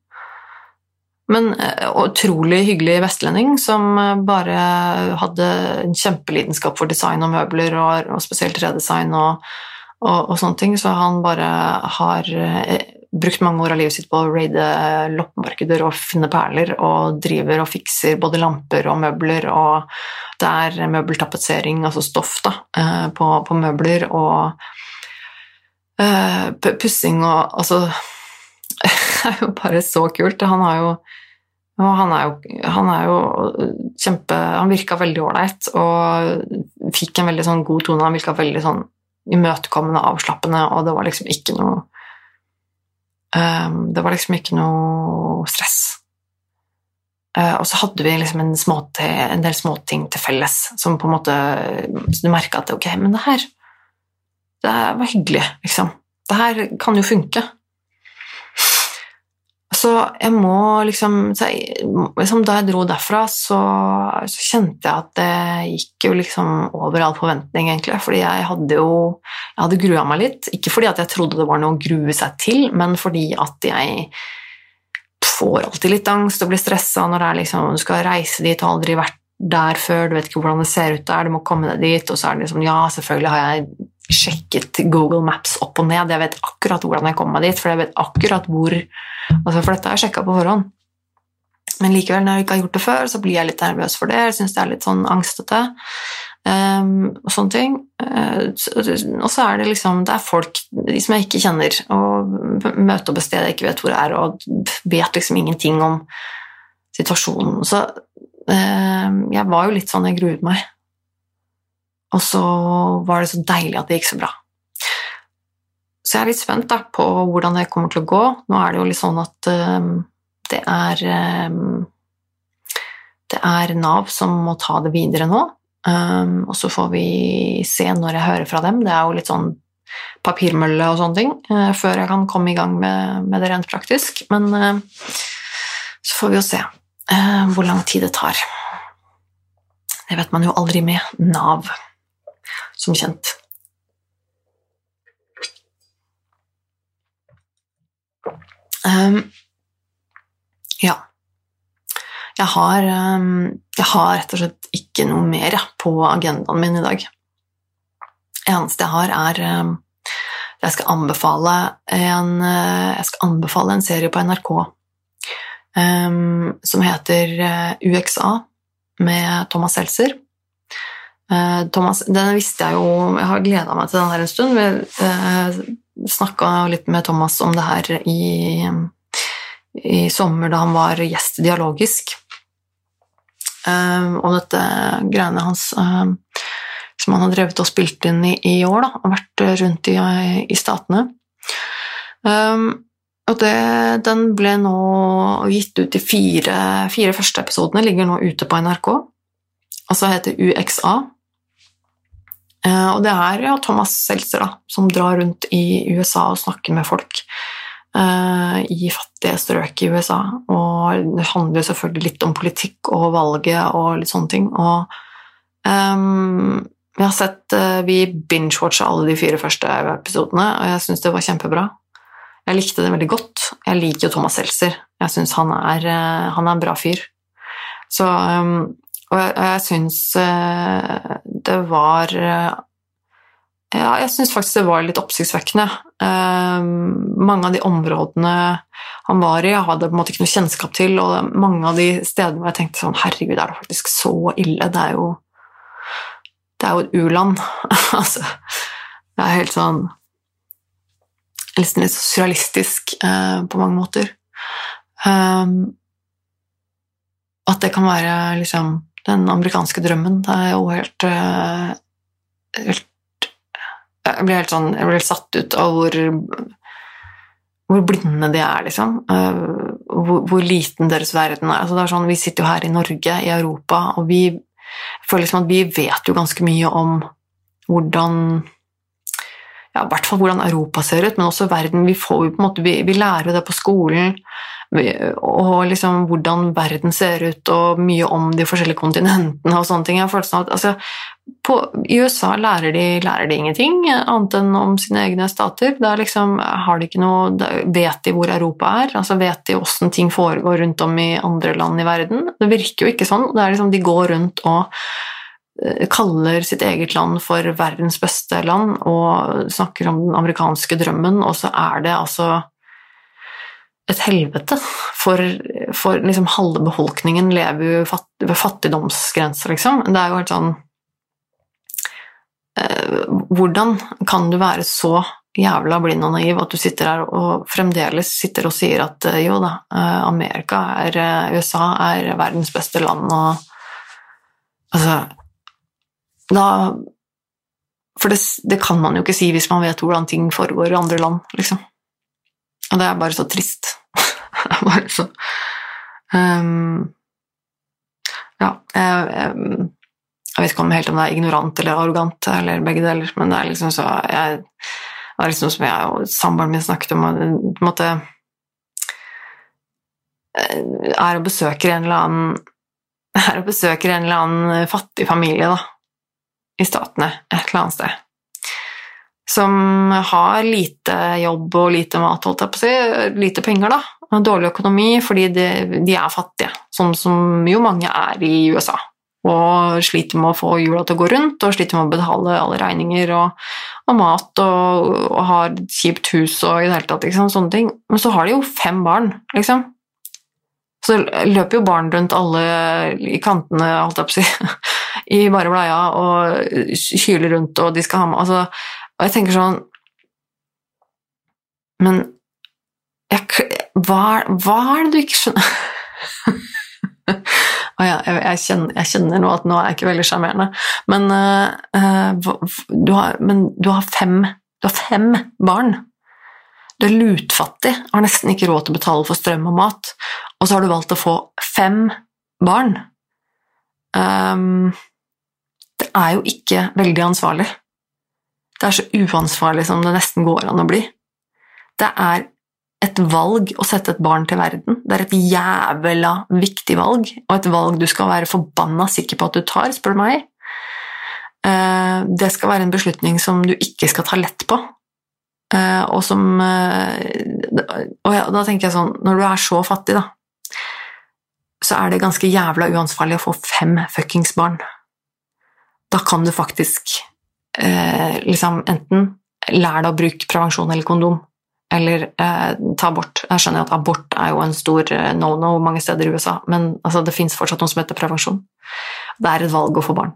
Men uh, utrolig hyggelig vestlending som bare hadde en kjempelidenskap for design og møbler, og, og spesielt redesign og, og, og, sånne ting, så han bare har brukt mange år av livet sitt på å raide loppemarkeder og finne perler, og driver og fikser både lamper og møbler, og det er møbeltapetsering, altså stoff, da, eh, på, på møbler, og uh, pussing og Altså *laughs* Det er jo bare så kult. Han har jo han er, jo, han er jo kjempe Han virka veldig ålreit og fikk en veldig sånn god tone. Han virka veldig sånn imøtekommende, avslappende, og det var liksom ikke noe det var liksom ikke noe stress. Uh, og så hadde vi liksom en, småte, en del småting til felles som på en måte du merka at ok, men det her Det her var hyggelig, liksom. Det her kan jo funke. Så jeg må liksom, jeg, liksom Da jeg dro derfra, så, så, kjente jeg at det gikk jo liksom over all forventning, egentlig. Fordi jeg hadde jo Jeg hadde grua meg litt. Ikke fordi at jeg trodde det var noe å grue seg til, men fordi at jeg får alltid litt angst og blir stressa når liksom, du skal reise dit og aldri vært der før, du vet ikke hvordan det ser ut der, du må komme deg dit, og så er det liksom Ja, selvfølgelig har jeg sjekket Google Maps opp og ned, jeg vet akkurat hvordan jeg kom meg dit, for jeg vet akkurat hvor altså For dette har jeg sjekka på forhånd. Men likevel, når jeg ikke har gjort det før, så blir jeg litt nervøs for det, jeg syns det er litt sånn angstete. Um, og sånne ting. Uh, og så er det liksom Det er folk de som jeg ikke kjenner, og møter opp et sted jeg ikke vet hvor det er, og vet liksom ingenting om situasjonen. Så uh, jeg var jo litt sånn Jeg gruet meg. Og så var det så deilig at det gikk så bra. Så jeg er litt spent da, på hvordan det kommer til å gå. Nå er det jo litt sånn at um, det er um, Det er Nav som må ta det videre nå. Um, og så får vi se når jeg hører fra dem. Det er jo litt sånn papirmølle og sånne ting uh, før jeg kan komme i gang med, med det rent praktisk. Men uh, så får vi jo se uh, hvor lang tid det tar. Det vet man jo aldri med Nav som kjent. Um, ja. Jeg har, um, jeg har, rett og slett ikke noe mer på agendaen min i dag. Det eneste jeg har, er um, jeg skal anbefale en, uh, jeg skal anbefale en serie på NRK um, som heter uh, UXA, med Thomas Seltzer. Eh, Thomas, den visste jeg jo Jeg har gleda meg til den her en stund. Vi eh, snakka litt med Thomas om det her i, i sommer da han var gjest dialogisk. Eh, og dette greiene hans eh, som han har drevet og spilt inn i, i år, da, og vært rundt i, i statene. Um, og det, den ble nå gitt ut i fire, fire første episodene, ligger nå ute på NRK. Altså heter UXA, og det er ja, Thomas Seltzer da, som drar rundt i USA og snakker med folk uh, i fattige strøk i USA. Og det handler selvfølgelig litt om politikk og valget og litt sånne ting. Og um, vi har sett uh, Vi binge-watcha alle de fire første episodene, og jeg syns det var kjempebra. Jeg likte det veldig godt. Jeg liker jo Thomas Seltzer. Jeg syns han, uh, han, er en bra fyr. Så um, og jeg, jeg syns eh, det var eh, Ja, jeg syns faktisk det var litt oppsiktsvekkende. Eh, mange av de områdene han var i, jeg hadde på en måte ikke noe kjennskap til, og mange av de stedene hvor jeg tenkte sånn Herregud, er det faktisk så ille? Det er jo Det er jo et u-land. *laughs* altså Det er helt sånn Nesten litt surrealistisk på mange måter. at det kan være liksom den amerikanske drømmen. Det er jo helt, eh, helt Jeg blir helt sånn Jeg blir helt satt ut av hvor, hvor blinde de er, liksom. Eh, hvor, hvor, liten deres verden er. Altså, er sånn, vi sitter jo her i Norge, i Europa, og vi føler liksom at vi vet jo ganske mye om hvordan ja, i hvert fall hvordan Europa ser ut, men også verden. Vi, får, jo på en måte, vi, vi lærer jo det på skolen og liksom hvordan verden ser ut, og mye om de forskjellige kontinentene og sånne ting. Jeg har at altså, på, I USA lærer de, lærer de, ingenting annet enn om sine egne stater. Der liksom har de ikke noe, Vet de hvor Europa er? Altså Vet de åssen ting foregår rundt om i andre land i verden? Det virker jo ikke sånn. Det er liksom, de går rundt og eh, kaller sitt eget land for verdens beste land og snakker om den amerikanske drømmen, og så er det altså et helvete. For, for liksom halve befolkningen lever jo fatt, ved fattigdomsgrenser, liksom. Det er jo helt sånn eh, Hvordan kan du være så jævla blind og naiv at du sitter her og fremdeles sitter og sier at eh, jo da, eh, Amerika er eh, USA er verdens beste land, og Altså Da For det, det kan man jo ikke si hvis man vet hvordan ting foregår i andre land, liksom. Og det er bare så trist. *laughs* bare så um, Ja, jeg, jeg, jeg, vet ikke om helt om det er ignorant eller arrogant eller begge deler, men det er liksom så jeg, Det er liksom som jeg og samboeren min snakket om, på en måte er og besøker en eller annen er og besøker en eller annen fattig familie da, i Statene et eller annet sted som har lite jobb og lite mat, holdt jeg på å si, lite penger, da, dårlig økonomi fordi de, de, er fattige, sånn som jo mange er i USA, og sliter med å få hjula til å gå rundt, og sliter med å betale alle regninger og, og mat, og, og, har kjipt hus og i det hele tatt, liksom, sånne ting. Men så har de jo fem barn, liksom. Så løper jo barn rundt alle i kantene, holdt jeg på å si, *laughs* i bare bleia og kyler rundt, og de skal ha med altså, og jeg tenker sånn Men jeg, hva, hva, er det du ikke skjønner *laughs* ja, jeg, jeg, kjenner, jeg, kjenner, nå at nå er jeg ikke veldig sjarmerende, men, uh, du har, men du har fem du har fem barn. Du er lutfattig, har nesten ikke råd til å betale for strøm og mat, og så har du valgt å få fem barn. Um, det er jo ikke veldig ansvarlig. Det er så uansvarlig som det nesten går an å bli. Det er et valg å sette et barn til verden. Det er et jævla viktig valg, og et valg du skal være forbanna sikker på at du tar, spør du meg. Eh, det skal være en beslutning som du ikke skal ta lett på, eh, og som eh, Og da tenker jeg sånn, når du er så fattig, da, så er det ganske jævla uansvarlig å få fem fuckings barn. Da kan du faktisk eh, liksom enten lær deg å bruke prevensjon eller kondom, eller eh, ta abort. Jeg skjønner at abort er jo en stor eh, no-no mange steder i USA, men altså, det fins fortsatt noe som heter prevensjon. Det er et valg å få barn.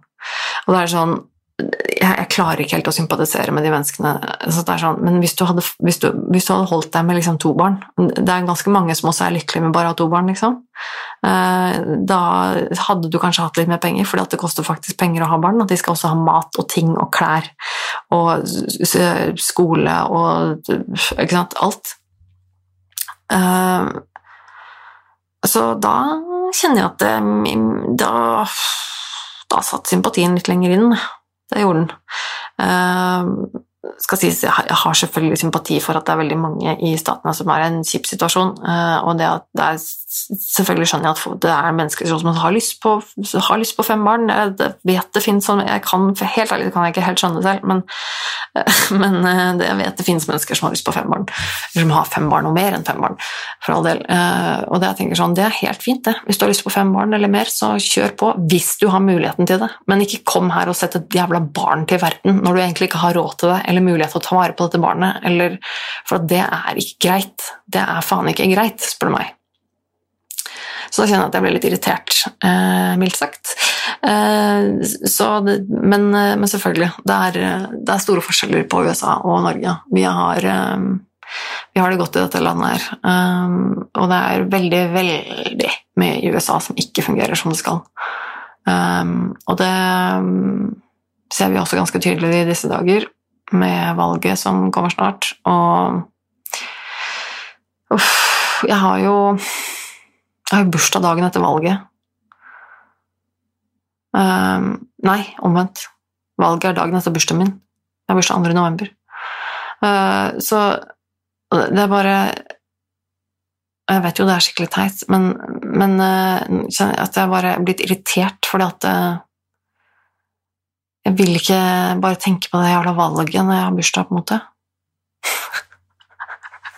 Og det er sånn jeg, jeg, klarer ikke helt å sympatisere med de menneskene. Sånn, men hvis du, hadde, hvis, du, hvis du, hadde, holdt deg med liksom to barn Det er ganske mange som også er lykkelige med bare å ha to barn. Liksom. Eh, da hadde du kanskje hatt litt mer penger, for det koster faktisk penger å ha barn. At de skal også ha mat og ting og klær og skole og ikke sant, alt. Eh, så da kjenner jeg at det, da, da satt sympatien litt lenger inn det gjorde den. Uh, skal sies, jeg har selvfølgelig sympati for at det er veldig mange i statene som er i en kjip situasjon. Eh, og det at det er, selvfølgelig skjønner jeg at det er mennesker som har lyst på, har lyst på fem barn. Jeg vet det finnes sånn Jeg kan helt ærlig det kan jeg ikke helt skjønne selv, men, eh, *laughs* men eh, jeg vet det finnes mennesker som har lyst på fem barn. Eller som har fem barn og mer enn fem barn, for all del. Og det jeg tenker sånn, det er helt fint, det. Hvis du har lyst på fem barn eller mer, så kjør på. Hvis du har muligheten til det. Men ikke kom her og sett et jævla barn til verden når du egentlig ikke har råd til det eller mulighet til å ta vare på dette barnet, eller, For det er ikke greit. Det er faen ikke greit, spør du meg. Så da kjenner jeg at jeg ble litt irritert, eh, mildt sagt. Eh, det, men, eh, men, selvfølgelig, det er, det er, store forskjeller på USA og Norge. Vi har, vi har det godt i dette landet her. Og det er veldig, veldig mye i USA som ikke fungerer som det skal. Og det ser vi også ganske tydelig i disse dager med valget som kommer snart, og Uff, jeg har jo Jeg har jo bursdag dagen etter valget. Um, nei, omvendt. Valget er dagen etter bursdagen min. Jeg har bursdag 2. november. Uh, så det er bare Jeg vet jo det er skikkelig teit, men, men uh, at jeg bare er blitt irritert fordi at jeg vil ikke bare tenke på det jævla valget når jeg har bursdag, på en måte.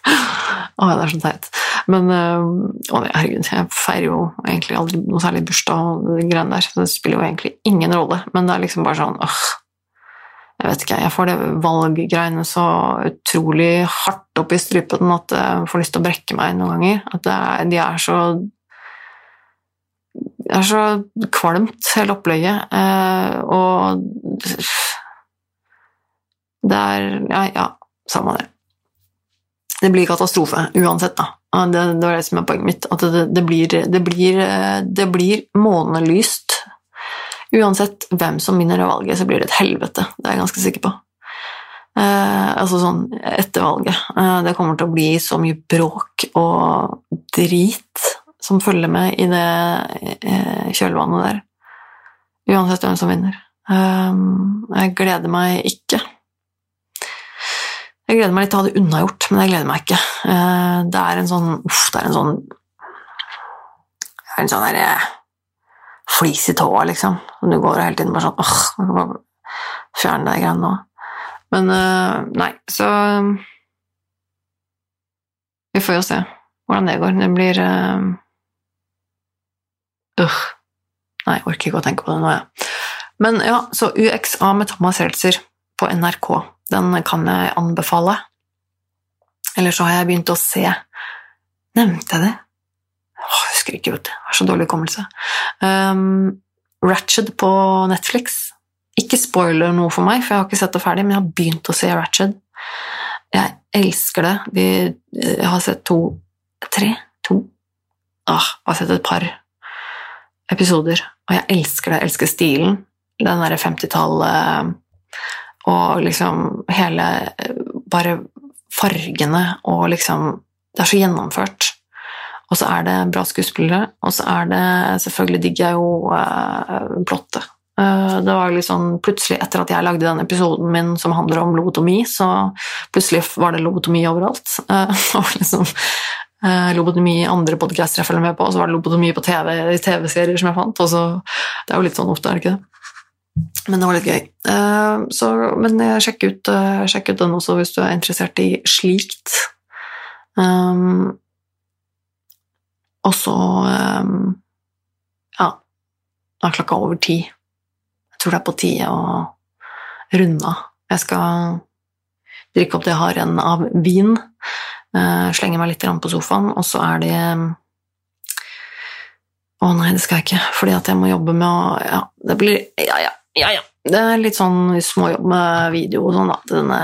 *laughs* Å, det er så teit. Men å, herregud, jeg feirer jo egentlig aldri noe særlig bursdag og de greiene der, det spiller jo egentlig ingen rolle. Men det er liksom bare sånn åh, Jeg vet ikke, jeg får det valggreiene så utrolig hardt opp i strupen at jeg får lyst til å brekke meg noen ganger. At er, de er så det er så kvalmt, hele opplegget. Eh, og det er Ja, ja samme det. Det blir katastrofe uansett, da. Det, det var det som er poenget mitt. At det, det, blir, det, blir, det blir månelyst. Uansett hvem som vinner valget, så blir det et helvete. Det er jeg ganske sikker på. Eh, altså sånn etter valget. Eh, det kommer til å bli så mye bråk og drit som følger med i det eh, kjølvannet der. Uansett hvem som vinner. Um, jeg gleder meg ikke. Jeg gleder meg litt til å ha det unnagjort, men jeg gleder meg ikke. Uh, det er en sånn Uff, det er en sånn en sånn derre flis i tåa, liksom. Som du går hele tiden bare sånn åh, jeg kan bare fjerne de greiene nå. Men øh, nei, så Vi får jo se hvordan det går. Det blir øh. Nei, jeg orker ikke å tenke på det nå, jeg. Men ja, så UXA med Thomas Seltzer på NRK, den kan jeg anbefale. Eller så har jeg begynt å se Nevnte jeg det? Åh, jeg husker ikke, vet du. Har så dårlig hukommelse. Um, Ratched på Netflix. Ikke spoiler noe for meg, for jeg har ikke sett det ferdig, men jeg har begynt å se Ratched. Jeg elsker det. De, jeg har sett to Tre? To? Ah, jeg har sett et par episoder, og jeg elsker det. Jeg elsker stilen. Den derre 50-tallet og liksom hele Bare fargene og liksom Det er så gjennomført. Og så er det bra skuespillere, og så er det Selvfølgelig digger jeg jo uh, plottet. Uh, det var sånn plutselig, etter at jeg lagde den episoden min som handler om lobotomi, så plutselig var det lobotomi overalt. Uh, *laughs* og liksom uh, lobotomi i andre podcaster jeg følger med på, og så var det lobotomi på TV, i TV-serier som jeg fant. og så, Det er jo litt sånn ofte, er det ikke det? Men det var litt gøy. Uh, så, men sjekk ut, uh, sjekk ut den også hvis du er interessert i slikt. Um, og så um, Ja, nå er klokka over ti. Jeg tror det er på tide å runde av. Jeg skal drikke opp det jeg har igjen av vin, uh, slenge meg litt på sofaen, og så er det Å nei, det skal jeg ikke, fordi at jeg må jobbe med å Ja, det blir Ja, ja. Ja, ja. Det er litt sånn småjobb med video og sånn, da. Denne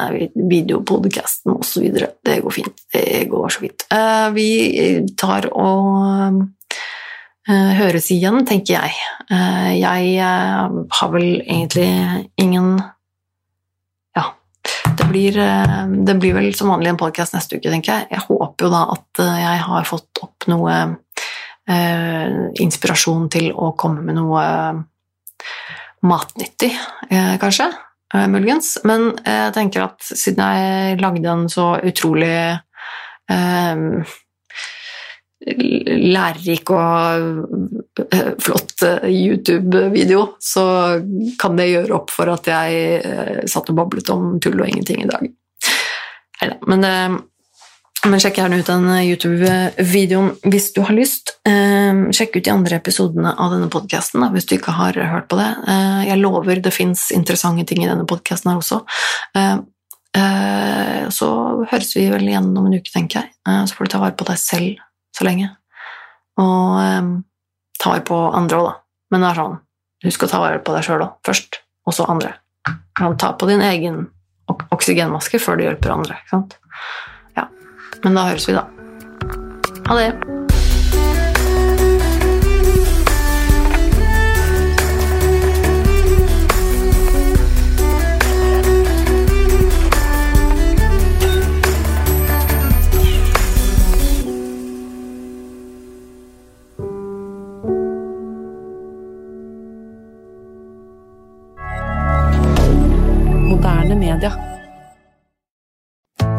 videopodkasten og så videre. Det går fint. Det går så fint. Uh, vi tar og uh, høres igjen, tenker jeg. Uh, jeg har vel egentlig ingen Ja. Det blir, det blir vel som vanlig en podkast neste uke, tenker jeg. Jeg håper jo da at jeg har fått opp noe inspirasjon til å komme med noe matnyttig, eh, kanskje. Eh, muligens. Men jeg tenker at siden jeg lagde en så utrolig eh, lærerik og eh, flott eh, YouTube-video, så kan det gjøre opp for at jeg eh, satt og bablet om tull og ingenting i dag. Men men sjekk gjerne ut den YouTube-videoen hvis du har lyst. Ehm, sjekk ut de andre episodene av denne podkasten hvis du ikke har hørt på det. Eh, jeg lover det fins interessante ting i denne podkasten her også. Ehm, eh, så høres vi vel igjen om en uke, tenker jeg. Eh, så får du ta vare på deg selv så lenge. Og ehm, ta vare på andre òg, da. Men det er sånn, husk å ta vare på deg sjøl òg, først, og så andre. Ta på din egen oksygenmaske før du hjelper andre. ikke sant? Men da høres vi, da. Ha det.